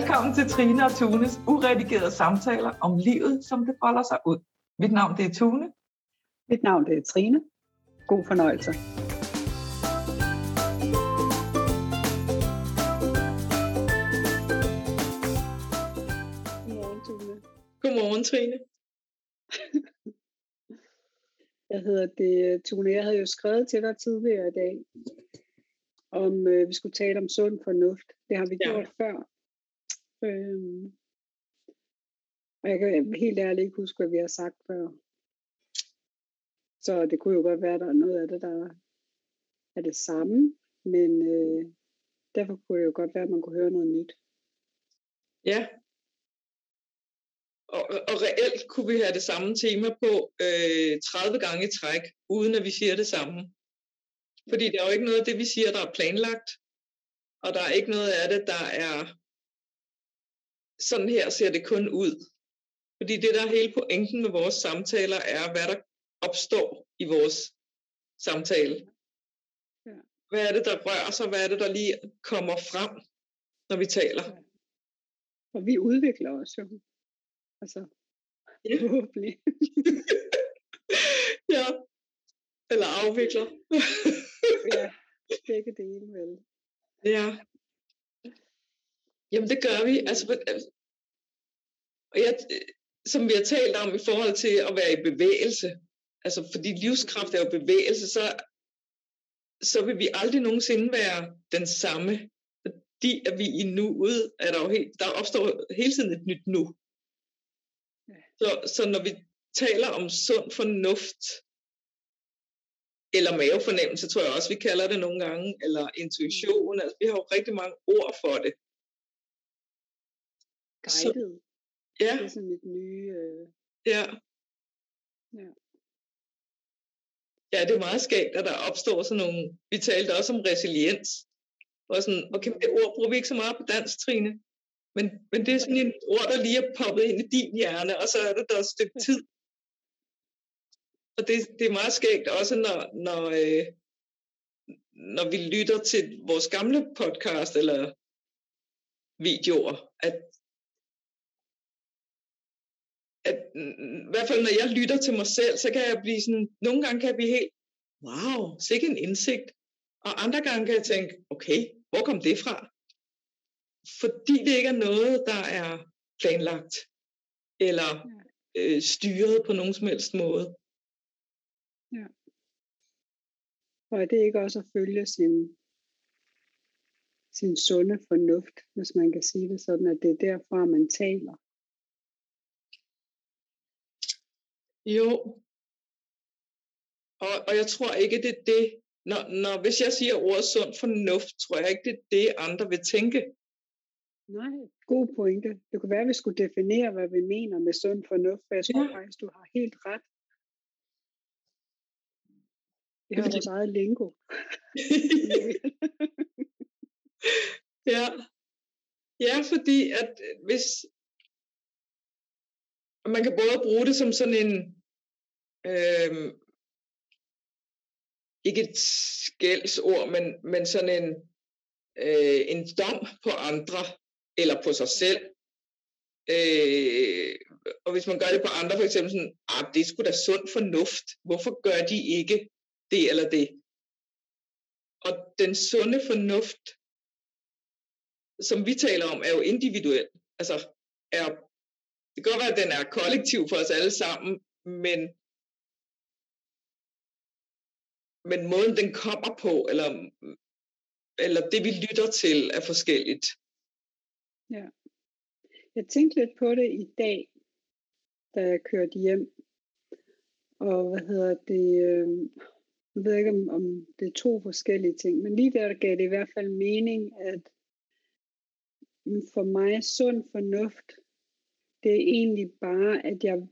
Velkommen til Trine og Tunes uredigerede samtaler om livet, som det folder sig ud. Mit navn det er Tune. Mit navn det er Trine. God fornøjelse. Godmorgen, Tune. Godmorgen, Trine. Jeg hedder det, Tune. Jeg havde jo skrevet til dig tidligere i dag, om øh, vi skulle tale om sund fornuft. Det har vi Ja. gjort før. Øhm, og jeg kan helt ærligt ikke huske, hvad vi har sagt før. Så det kunne jo godt være, at der er noget af det, der er det samme. Men øh, derfor kunne det jo godt være, at man kunne høre noget nyt. Ja. Og, og reelt kunne vi have det samme tema på øh, 30 gange i træk, uden at vi siger det samme. Fordi der er jo ikke noget af det, vi siger, der er planlagt. Og der er ikke noget af det, der er sådan her ser det kun ud. Fordi det, der er hele pointen med vores samtaler, er, hvad der opstår i vores samtale. Ja. Hvad er det, der rører sig? Hvad er det, der lige kommer frem, når vi taler? Og vi udvikler os jo. Altså, Ja. forhåbentlig. ja. Eller afvikler. ja, begge dele vel. ja. Jamen det gør vi. Altså, altså- og jeg, som vi har talt om i forhold til at være i bevægelse, altså fordi livskraft er jo bevægelse, så, så vil vi aldrig nogensinde være den samme. Fordi at vi i nuet, er der jo helt, der opstår hele tiden et nyt nu. Så, så når vi taler om sund fornuft, eller mavefornemmelse, tror jeg også, vi kalder det nogle gange, eller intuition, altså vi har jo rigtig mange ord for det. Så, Guided. ja, Det er sådan mit nye... Øh, ja. Ja. Ja, det er meget skægt, at der opstår sådan nogle, vi talte også om resiliens, og sådan, okay, det ord bruger vi ikke så meget på dansk, Trine, men, men det er sådan et ord, der lige er poppet ind i din hjerne, og så er det der et stykke tid. Og det, det er meget skægt også, når, når, øh, når vi lytter til vores gamle podcast eller videoer, at, at mm, i hvert fald når jeg lytter til mig selv, så kan jeg blive sådan, nogle gange kan jeg blive helt, wow, sikke en indsigt. Og andre gange kan jeg tænke, okay, hvor kom det fra? Fordi det ikke er noget, der er planlagt, eller øh, styret på nogen som helst måde. og er det ikke også at følge sin, sin sunde fornuft, hvis man kan sige det sådan, at det er derfra, man taler. Jo. Og, og jeg tror ikke, det er det. Når, når, hvis jeg siger ordet sund fornuft, tror jeg ikke, det er det, andre vil tænke. Nej, god pointe. Det kunne være, at vi skulle definere, hvad vi mener med sund fornuft, for jeg tror Ja. faktisk, du har helt ret. Vi har vores eget lingo. ja. Ja, fordi at øh, hvis man kan både bruge det som sådan en øhm, ikke et skældsord, men, men sådan en, øh, en dom på andre eller på sig selv. Øh, og hvis man gør det på andre, for eksempel sådan, ah, det er sgu da sund fornuft. Hvorfor gør de ikke det eller det? Og den sunde fornuft, som vi taler om, er jo individuel. Altså, er, det kan godt være, at den er kollektiv for os alle sammen, men, men måden, den kommer på, eller, eller det, vi lytter til, er forskelligt. Ja. Jeg tænkte lidt på det i dag, da jeg kørte hjem. Og hvad hedder det? Øh, jeg ved ikke, om, om det er to forskellige ting, men lige der gav det i hvert fald mening, at for mig sund fornuft, det er egentlig bare, at jeg,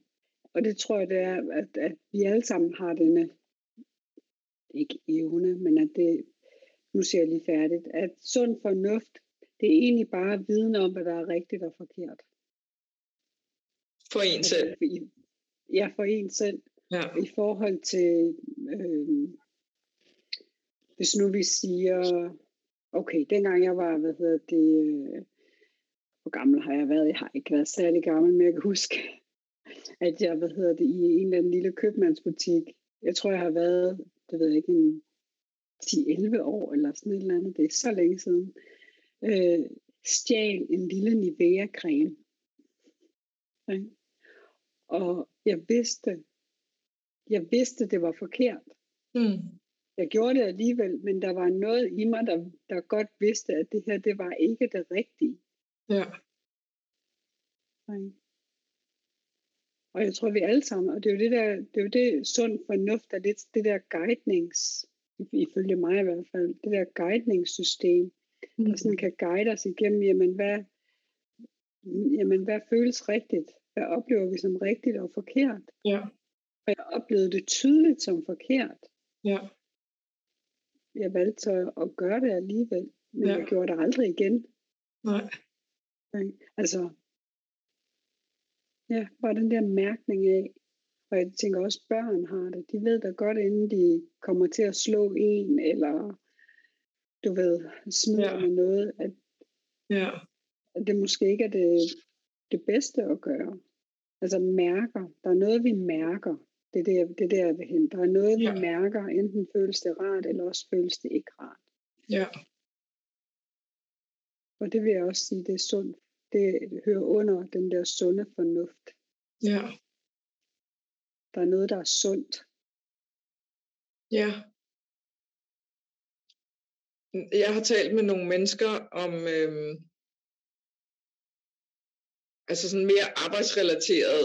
og det tror jeg, det er, at, at vi alle sammen har denne, ikke evne, men at det, nu siger jeg lige færdigt, at sund fornuft, det er egentlig bare viden om, hvad der er rigtigt og forkert. For en selv. Altså, i- Ja, for en selv. Ja. I forhold til, øh, hvis nu vi siger, okay, dengang jeg var, hvad hedder det, øh, hvor gammel har jeg været? Jeg har ikke været særlig gammel, men jeg kan huske, at jeg, hvad hedder det, i en eller anden lille købmandsbutik, jeg tror, jeg har været, det ved jeg ikke, en 10-11 år eller sådan et eller andet, det er så længe siden, øh, stjal en lille Nivea-creme. Okay? Og jeg vidste, jeg vidste, det var forkert. Mm. Jeg gjorde det alligevel, men der var noget i mig, der, der godt vidste, at det her, det var ikke det rigtige. Ja. Okay? Og jeg tror, vi alle sammen, og det er jo det der, det er jo det sund fornuft, er lidt det der guidnings, ifølge mig i hvert fald, det der guidningssystem, mm. der sådan kan guide os igennem, jamen hvad, jamen hvad føles rigtigt? Hvad oplever vi som rigtigt og forkert? Ja. Og jeg oplevede det tydeligt som forkert. Ja. Jeg valgte så at gøre det alligevel, men Ja. jeg gjorde det aldrig igen. Nej. Altså, ja, bare den der mærkning af, og jeg tænker også, børn har det. De ved da godt, inden de kommer til at slå en, eller du ved, smider Ja. med noget, at, Ja. at det måske ikke er det, det bedste at gøre. Altså mærker. Der er noget, vi mærker. Det er der, det er der jeg vil hen. Der er noget, Ja. vi mærker. Enten føles det rart, eller også føles det ikke rart. Ja. Og det vil jeg også sige, det er sundt. Det hører under den der sunde fornuft. Ja. Der er noget, der er sundt. Ja. Jeg har talt med nogle mennesker om, øhm, altså sådan mere arbejdsrelateret,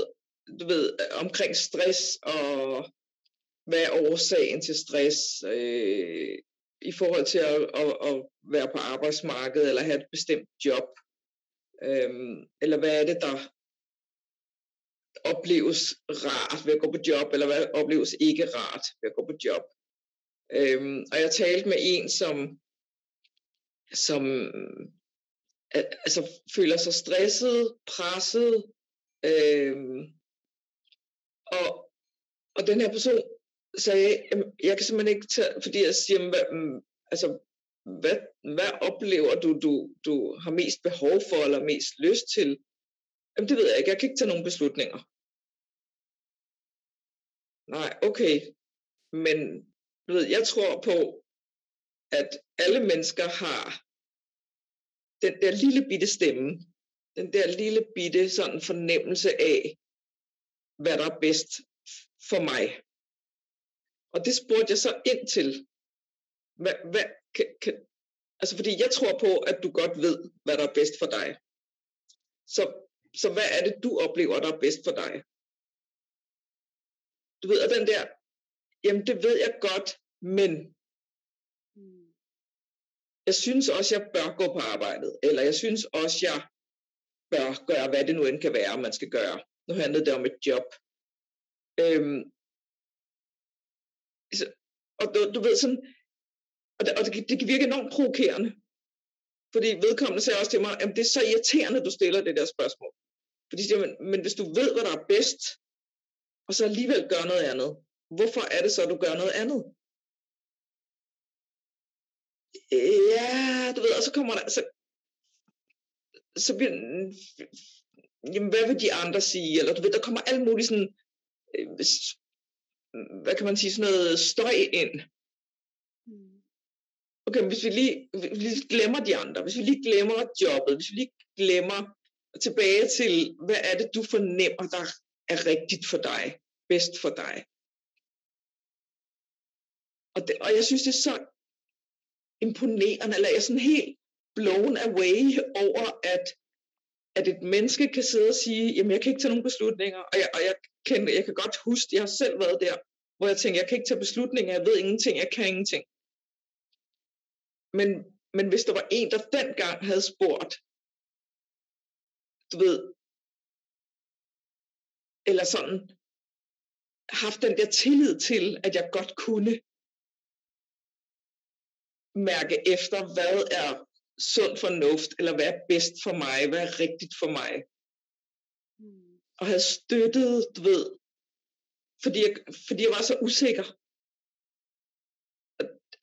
du ved, omkring stress og hvad er årsagen til stress øh, i forhold til at, at, at være på arbejdsmarkedet eller have et bestemt job. Øhm, eller hvad er det, der opleves rart ved at gå på job, eller hvad opleves ikke rart ved at gå på job. Øhm, og jeg talte med en, som, som altså, føler sig stresset, presset, øhm, og, og den her person sagde, jeg kan simpelthen ikke tage, fordi jeg siger, hvad, mm, altså, hvad, hvad oplever du, du, du har mest behov for, eller mest lyst til? Jamen, det ved jeg ikke, jeg kan ikke tage nogen beslutninger. Nej, okay, men du ved, jeg tror på, at alle mennesker har den der lille bitte stemme, den der lille bitte sådan fornemmelse af, hvad der er bedst for mig. Og det spurgte jeg så ind til. Hvad, hvad, kan, kan, altså fordi jeg tror på, at du godt ved, hvad der er bedst for dig. Så, så hvad er det, du oplever, der er bedst for dig? Du ved, at den der, jamen det ved jeg godt, men jeg synes også, jeg bør gå på arbejdet, eller jeg synes også, jeg bør gøre, hvad det nu end kan være, man skal gøre. Nu handlede det om et job. Øhm, så, og du, du ved sådan, og, det, og det, det kan virke enormt provokerende, fordi vedkommende sagde også til mig, at det er så irriterende, du stiller det der spørgsmål. Fordi de siger, men, men hvis du ved, hvad der er bedst, og så alligevel gør noget andet, hvorfor er det så, at du gør noget andet? Ja, du ved, og så kommer der, så, så bliver, jamen, hvad vil de andre sige? Eller du ved, der kommer alt muligt sådan, øh, hvad kan man sige, sådan noget støj ind. Okay, hvis vi lige, hvis vi glemmer de andre, hvis vi lige glemmer jobbet, hvis vi lige glemmer tilbage til, hvad er det, du fornemmer, der er rigtigt for dig, bedst for dig. Og, det, og jeg synes, det er så imponerende, eller jeg er sådan helt blown away over, at, at et menneske kan sidde og sige, jamen jeg kan ikke tage nogen beslutninger, og jeg, og jeg, kan, jeg kan godt huske, jeg har selv været der, hvor jeg tænker, jeg kan ikke tage beslutninger, jeg ved ingenting, jeg kan ingenting. Men, men hvis der var en, der dengang havde spurgt, du ved, eller sådan, haft den der tillid til, at jeg godt kunne mærke efter, hvad er sund fornuft, eller hvad er bedst for mig, hvad er rigtigt for mig. Og havde støttet, du ved, fordi jeg, fordi jeg var så usikker.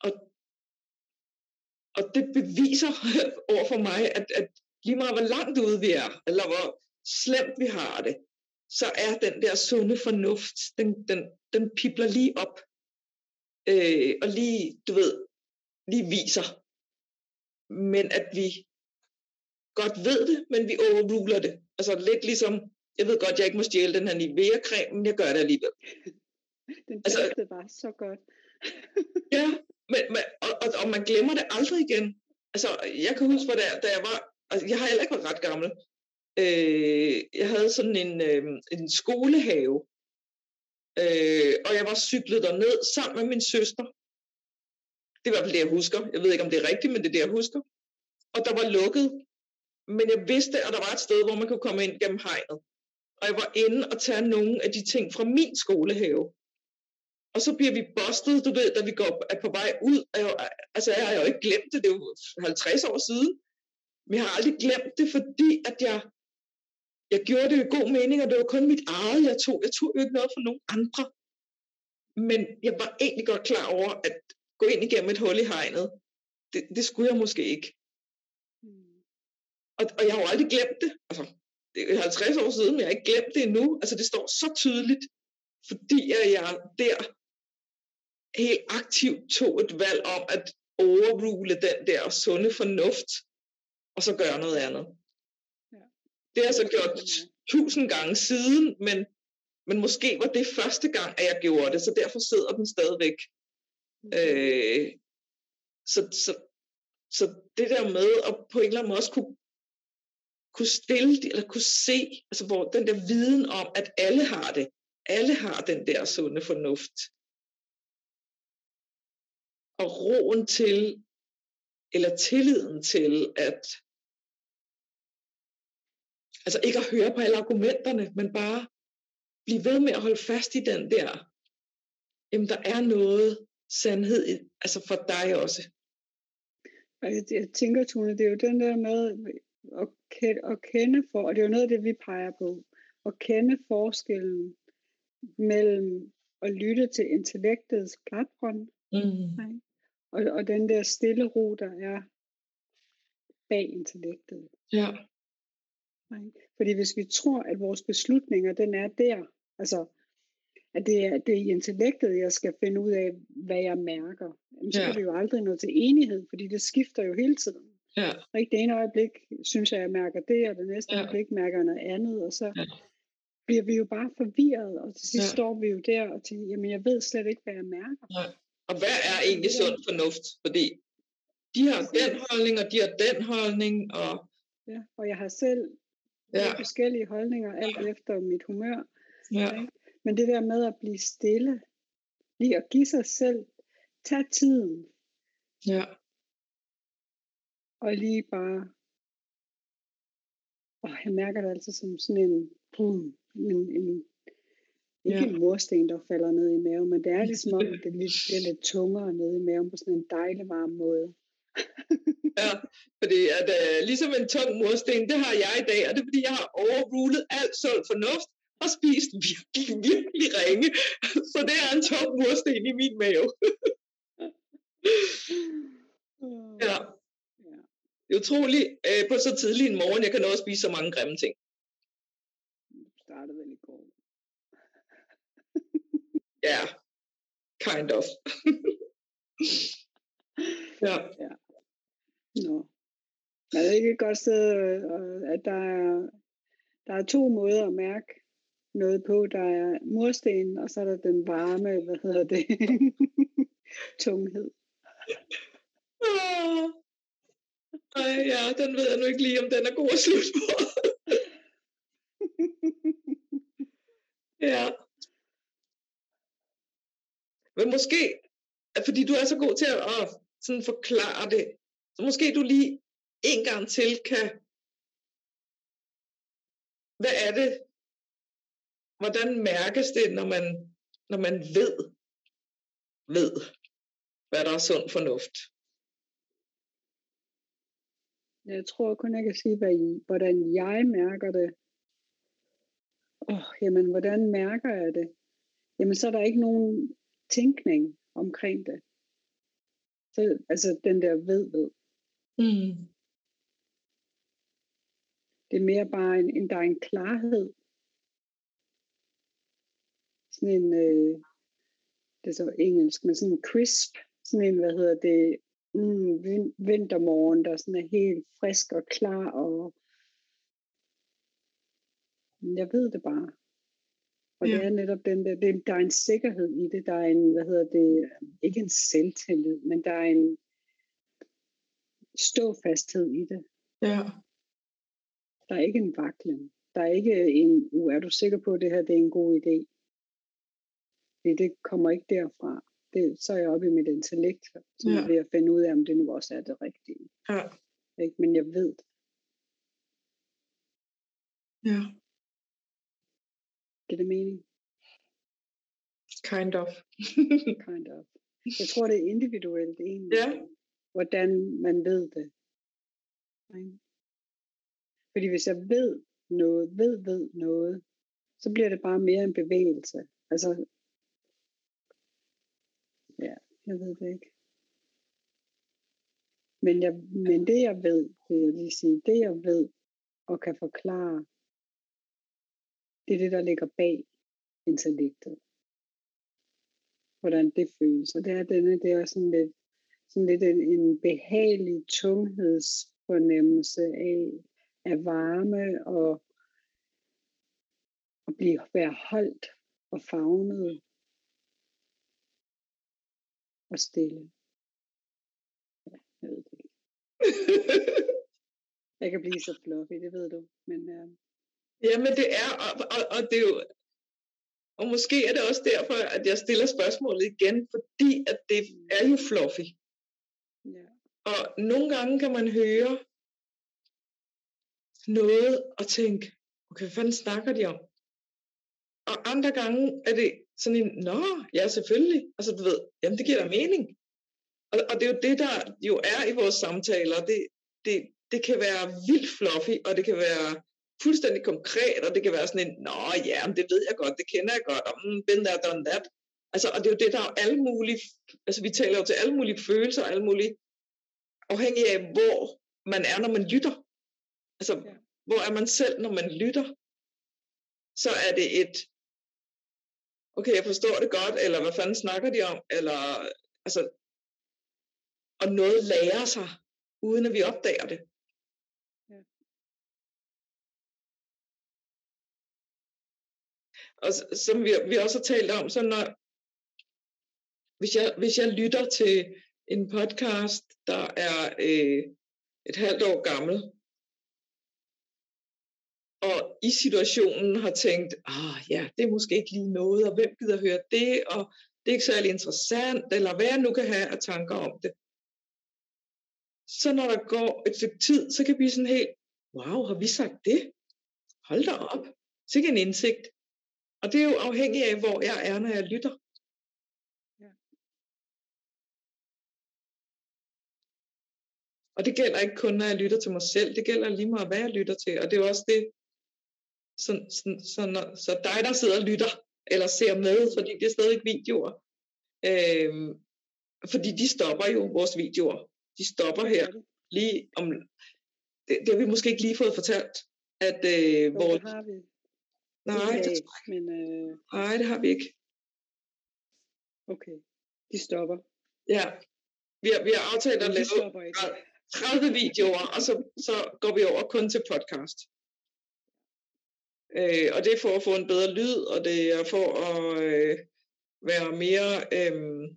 Og, og, det beviser over for mig, at, at lige meget hvor langt ude vi er, eller hvor slemt vi har det, så er den der sunde fornuft, den, den, den pipler lige op, øh, og lige, du ved, lige viser. Men at vi godt ved det, men vi overruler det. Altså lidt ligesom, jeg ved godt, jeg ikke må stjæle den her Nivea-creme, men jeg gør det alligevel. Den altså, det var så godt. ja, men, men, og, og, og man glemmer det aldrig igen. Altså, jeg kan huske, da, da jeg var, altså, jeg har heller ikke været ret gammel. Øh, jeg havde sådan en, øh, en skolehave, øh, og jeg var cyklet derned sammen med min søster. Det var i hvert fald det, jeg husker. Jeg ved ikke, om det er rigtigt, men det er det, jeg husker. Og der var lukket. Men jeg vidste, at der var et sted, hvor man kunne komme ind gennem hegnet. Og jeg var inde og tage nogle af de ting fra min skolehave. Og så bliver vi bustet, du ved, da vi går er på vej ud. Altså, jeg har jo ikke glemt det, det er jo 50 år siden. Men jeg har aldrig glemt det, fordi at jeg, jeg gjorde det i god mening, og det var kun mit eget, jeg tog. Jeg tog jo ikke noget fra nogen andre. Men jeg var egentlig godt klar over, at gå ind igennem et hul i hegnet, det, det skulle jeg måske ikke. Og, og jeg har jo aldrig glemt det. Altså, det er 50 år siden, men jeg har ikke glemt det endnu. Altså, det står så tydeligt, fordi jeg der helt aktivt tog et valg om at overrule den der sunde fornuft, og så gøre noget andet. Ja. Det har jeg så gjort tusind gange siden, men, men måske var det første gang, at jeg gjorde det, så derfor sidder den stadigvæk. Mm. Øh, så, så, så det der med at på en eller anden måde også kunne, kunne stille eller kunne se, altså hvor den der viden om, at alle har det, alle har den der sunde fornuft, og roen til, eller tilliden til, at altså ikke at høre på alle argumenterne, men bare blive ved med at holde fast i den der, jamen der er noget sandhed, altså for dig også. Jeg, tænker, Tone, det er jo den der med at kende, at kende for, og det er jo noget af det, vi peger på, at kende forskellen mellem at lytte til intellektets platform, mm og, og den der stille ro, der er bag intellektet. Ja. Fordi hvis vi tror, at vores beslutninger, den er der, altså, at det er, det er i intellektet, jeg skal finde ud af, hvad jeg mærker, så ja. kan vi jo aldrig nå til enighed, fordi det skifter jo hele tiden. Ja. Ikke det ene øjeblik synes jeg, jeg mærker det, og det næste ja. øjeblik mærker jeg noget andet, og så ja. bliver vi jo bare forvirret, og til sidst ja. står vi jo der og tænker, jamen jeg ved slet ikke, hvad jeg mærker. Ja. Og hvad er egentlig sund fornuft? Fordi de har den holdning, og de har den holdning. Og, ja, og jeg har selv ja. forskellige holdninger, alt efter mit humør. Ja. Men det der med at blive stille, lige at give sig selv, tag tiden. Ja. Og lige bare, åh, jeg mærker det altid som sådan en, boom, en, en ikke ja. en mursten, der falder ned i maven, men det er ligesom om, det bliver lidt tungere nede i maven på sådan en dejlig varm måde. ja, fordi at, uh, ligesom en tung mursten, det har jeg i dag, og det er fordi, jeg har overrulet alt sund fornuft og spist virkelig, virkelig ringe. Så det er en tung mursten i min mave. ja. Det er utroligt uh, på så tidlig en morgen, jeg kan nå at spise så mange grimme ting. Startede vel i går. Yeah, kind of. ja. ja. Nå. Men det ikke et godt sted, at der er, der er to måder at mærke noget på. Der er mursten, og så er der den varme, hvad hedder det, tunghed. Oh. Ej, ja, den ved jeg nu ikke lige, om den er god at slutte på. ja. Men måske, fordi du er så god til at, at sådan forklare det, så måske du lige en gang til kan, hvad er det, hvordan mærkes det, når man, når man ved, ved, hvad der er sund fornuft? Jeg tror kun, jeg kan sige, hvad, hvordan jeg mærker det. Åh, oh, jamen, hvordan mærker jeg det? Jamen, så er der ikke nogen tænkning omkring det. Så, altså den der ved ved. Mm. Det er mere bare, en, en der er en klarhed. Sådan en, øh, det er så engelsk, men sådan en crisp, sådan en, hvad hedder det, mm, vin- vintermorgen, der sådan er helt frisk og klar, og jeg ved det bare. Og ja. det er netop den der, det, der er en sikkerhed i det, der er en, hvad hedder det, ikke en selvtillid, men der er en ståfasthed i det. Ja. Der er ikke en vaklen. Der er ikke en, uh, er du sikker på, at det her det er en god idé? Fordi det kommer ikke derfra. Det, så er jeg oppe i mit intellekt, som Ja. ved at finde ud af, om det nu også er det rigtige. Ja. Ikke? Men jeg ved det. Ja. Giver det mening? Kind of. Kind of. Jeg tror, det er individuelt egentlig, ja. hvordan man ved det. Fordi hvis jeg ved noget, ved, ved noget, så bliver det bare mere en bevægelse. Altså, ja, jeg ved det ikke. Men, jeg, men det jeg ved, vil jeg lige sige, det jeg ved og kan forklare, det er det, der ligger bag intellektet. Hvordan det føles. Og det er, denne, det er sådan lidt, sådan lidt en, en behagelig tunghedsfornemmelse af, af varme og at blive, være holdt og fagnet og stille. Ja, jeg ved det ikke. Jeg kan blive så fluffy, det ved du. Men øh, Jamen det er, og, og, og det er jo, og måske er det også derfor, at jeg stiller spørgsmålet igen, fordi at det er jo fluffy. ja, Og nogle gange kan man høre noget og tænke, okay, hvad fanden snakker de om? Og andre gange er det sådan en, nå, ja selvfølgelig, altså du ved, jamen det giver da mening. Og, og det er jo det, der jo er i vores samtaler, det, det, det kan være vildt fluffy, og det kan være fuldstændig konkret, og det kan være sådan en, nå ja, men det ved jeg godt, det kender jeg godt, og mm, been there, done that. Altså, og det er jo det, der er alle mulige, altså vi taler jo til alle mulige følelser, alle mulige, afhængig af, hvor man er, når man lytter. Altså, Ja. hvor er man selv, når man lytter? Så er det et, okay, jeg forstår det godt, eller hvad fanden snakker de om, eller, altså, og noget lærer sig, uden at vi opdager det. Og som vi, vi også har talt om, så når, hvis jeg, hvis jeg lytter til en podcast, der er øh, et halvt år gammel, og i situationen har tænkt, ah ja, det er måske ikke lige noget, og hvem gider høre det, og det er ikke særlig interessant, eller hvad jeg nu kan have af tanker om det. Så når der går et stykke tid, så kan vi sådan helt, wow, har vi sagt det? Hold da op. Sikke en indsigt. Og det er jo afhængigt af, hvor jeg er, når jeg lytter. Ja. Og det gælder ikke kun, når jeg lytter til mig selv. Det gælder lige meget, hvad jeg lytter til. Og det er jo også det, så, så, så, når, så dig, der sidder og lytter, eller ser med, fordi det er stadig videoer. Øhm, fordi de stopper jo vores videoer. De stopper her er lige om... Det, det har vi måske ikke lige fået fortalt, at øh, Jo, det. Nej, Ikke det, af, men øh, nej, det har vi ikke. okay, de stopper. Ja. Vi har, vi har aftalt at lave stopper ikke. 30 videoer, og så, så går vi over kun til podcast. Øh, og det er for at få en bedre lyd, og det er for at øh, være mere øh,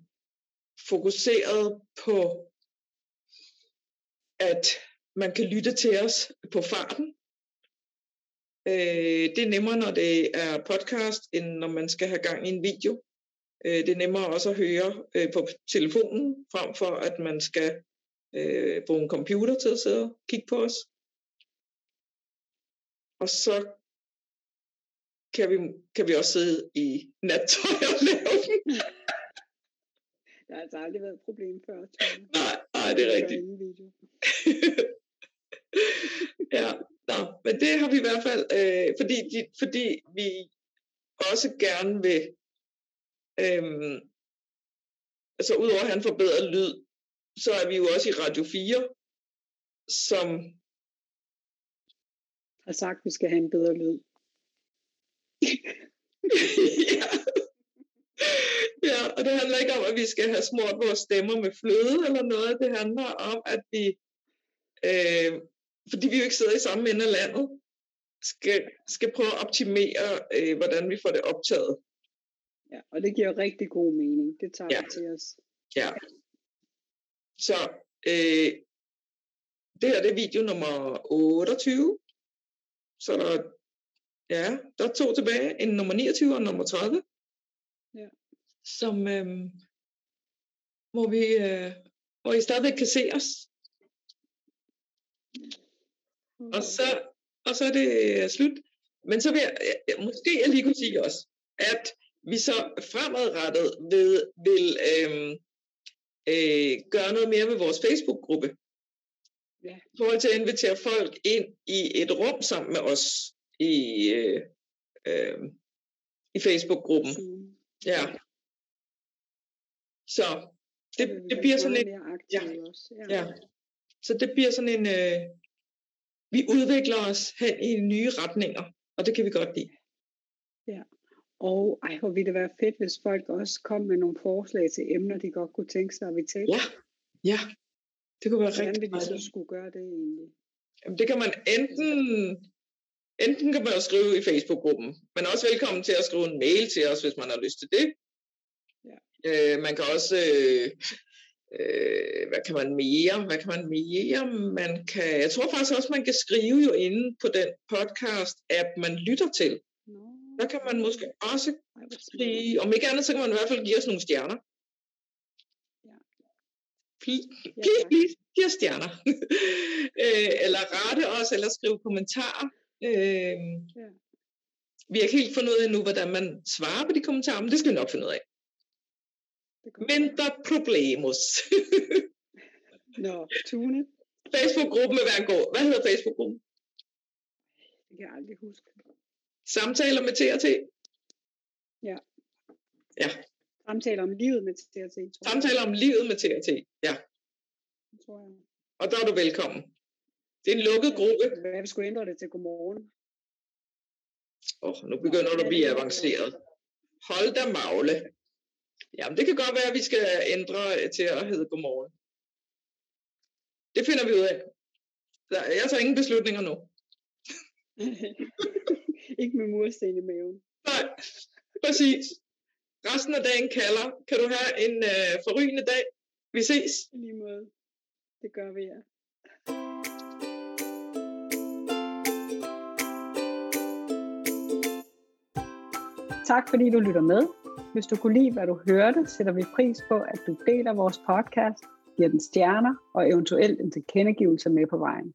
fokuseret på, at man kan lytte til os på farten. Øh, det er nemmere, når det er podcast, end når man skal have gang i en video. Øh, det er nemmere også at høre øh, på telefonen, frem for at man skal øh, bruge en computer til at sidde og kigge på os. Og så kan vi, kan vi også sidde i nattøj og lave den. Der har altså aldrig været et problem før. Nej, nej, det er rigtigt. ja, nå, men det har vi i hvert fald, øh, fordi, de, fordi vi også gerne vil, øh, altså udover at have en forbedret lyd, så er vi jo også i Radio 4, som har sagt, at vi skal have en bedre lyd. ja. ja, og det handler ikke om, at vi skal have smurt vores stemmer med fløde eller noget. Det handler om, at vi, øh, fordi vi jo ikke sidder i samme ende af landet, skal, skal prøve at optimere, øh, hvordan vi får det optaget. Ja, og det giver rigtig god mening. Det tager ja. vi til os. Ja. Så øh, det her det er video nummer 28. Så der, ja, der er to tilbage. En nummer 29 og en nummer 30. Ja. Som, øh, hvor, vi, øh, hvor I stadigvæk kan se os. Og så, og så er det slut. Men så vil jeg, måske jeg lige kunne sige også, at vi så fremadrettet ved, vil øh, øh, gøre noget mere med vores Facebook-gruppe. Ja. I forhold til at invitere folk ind i et rum sammen med os i, øh, øh, i Facebook-gruppen. Zoom. Ja. Så det, det bliver sådan en. Ja. ja. Så det bliver sådan en, øh, vi udvikler os hen i nye retninger, og det kan vi godt lide. Og ej, hvor ville det være fedt, hvis folk også kom med nogle forslag til emner, de godt kunne tænke sig, at vi talte. Ja, ja, det kunne være Hvordan rigtig ville de så meget. skulle gøre det egentlig? Jamen, det kan man enten, enten kan man jo skrive i Facebook-gruppen, men også velkommen til at skrive en mail til os, hvis man har lyst til det. Ja. Øh, man kan også, øh, øh, hvad kan man mere? Hvad kan man mere? Man kan, jeg tror faktisk også, man kan skrive jo inde på den podcast-app, man lytter til. Der kan man måske også skrive, om ikke andet, så kan man i hvert fald give os nogle stjerner. Please, please, please, giv os stjerner. øh, eller rette os, eller skrive kommentarer. Øh, Ja. Vi har ikke helt fundet ud af endnu, hvordan man svarer på de kommentarer, men det skal vi nok finde ud af. Det er problemos. Nå, Tune, Facebook-gruppen vil være en god. Hvad hedder Facebook-gruppen? det kan jeg aldrig huske. Samtaler med TRT. Samtaler om livet med TRT, tror jeg. Samtaler om livet med TRT. Ja, tror jeg. og der er du velkommen. Det er en lukket gruppe. Hvad vi skulle ændre det til godmorgen? Åh, oh, nu begynder du at blive avanceret. Hold da magle. Jamen, det kan godt være, at vi skal ændre til at hedde godmorgen. Det finder vi ud af. Der- Jeg tager ingen beslutninger nu. Ikke med mursten i maven. Nej, præcis. Resten af dagen kalder. Kan du have en øh, forrygende dag? Vi ses. I lige måde. Det gør vi, ja. Tak fordi du lytter med. Hvis du kunne lide, hvad du hørte, sætter vi pris på, at du deler vores podcast, giver den stjerner og eventuelt en tilkendegivelse med på vejen.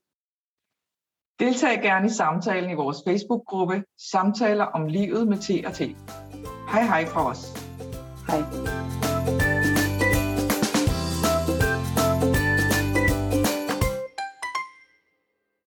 Deltag gerne i samtalen i vores Facebook-gruppe Samtaler om livet med T&T. Hej hej fra os. Hej.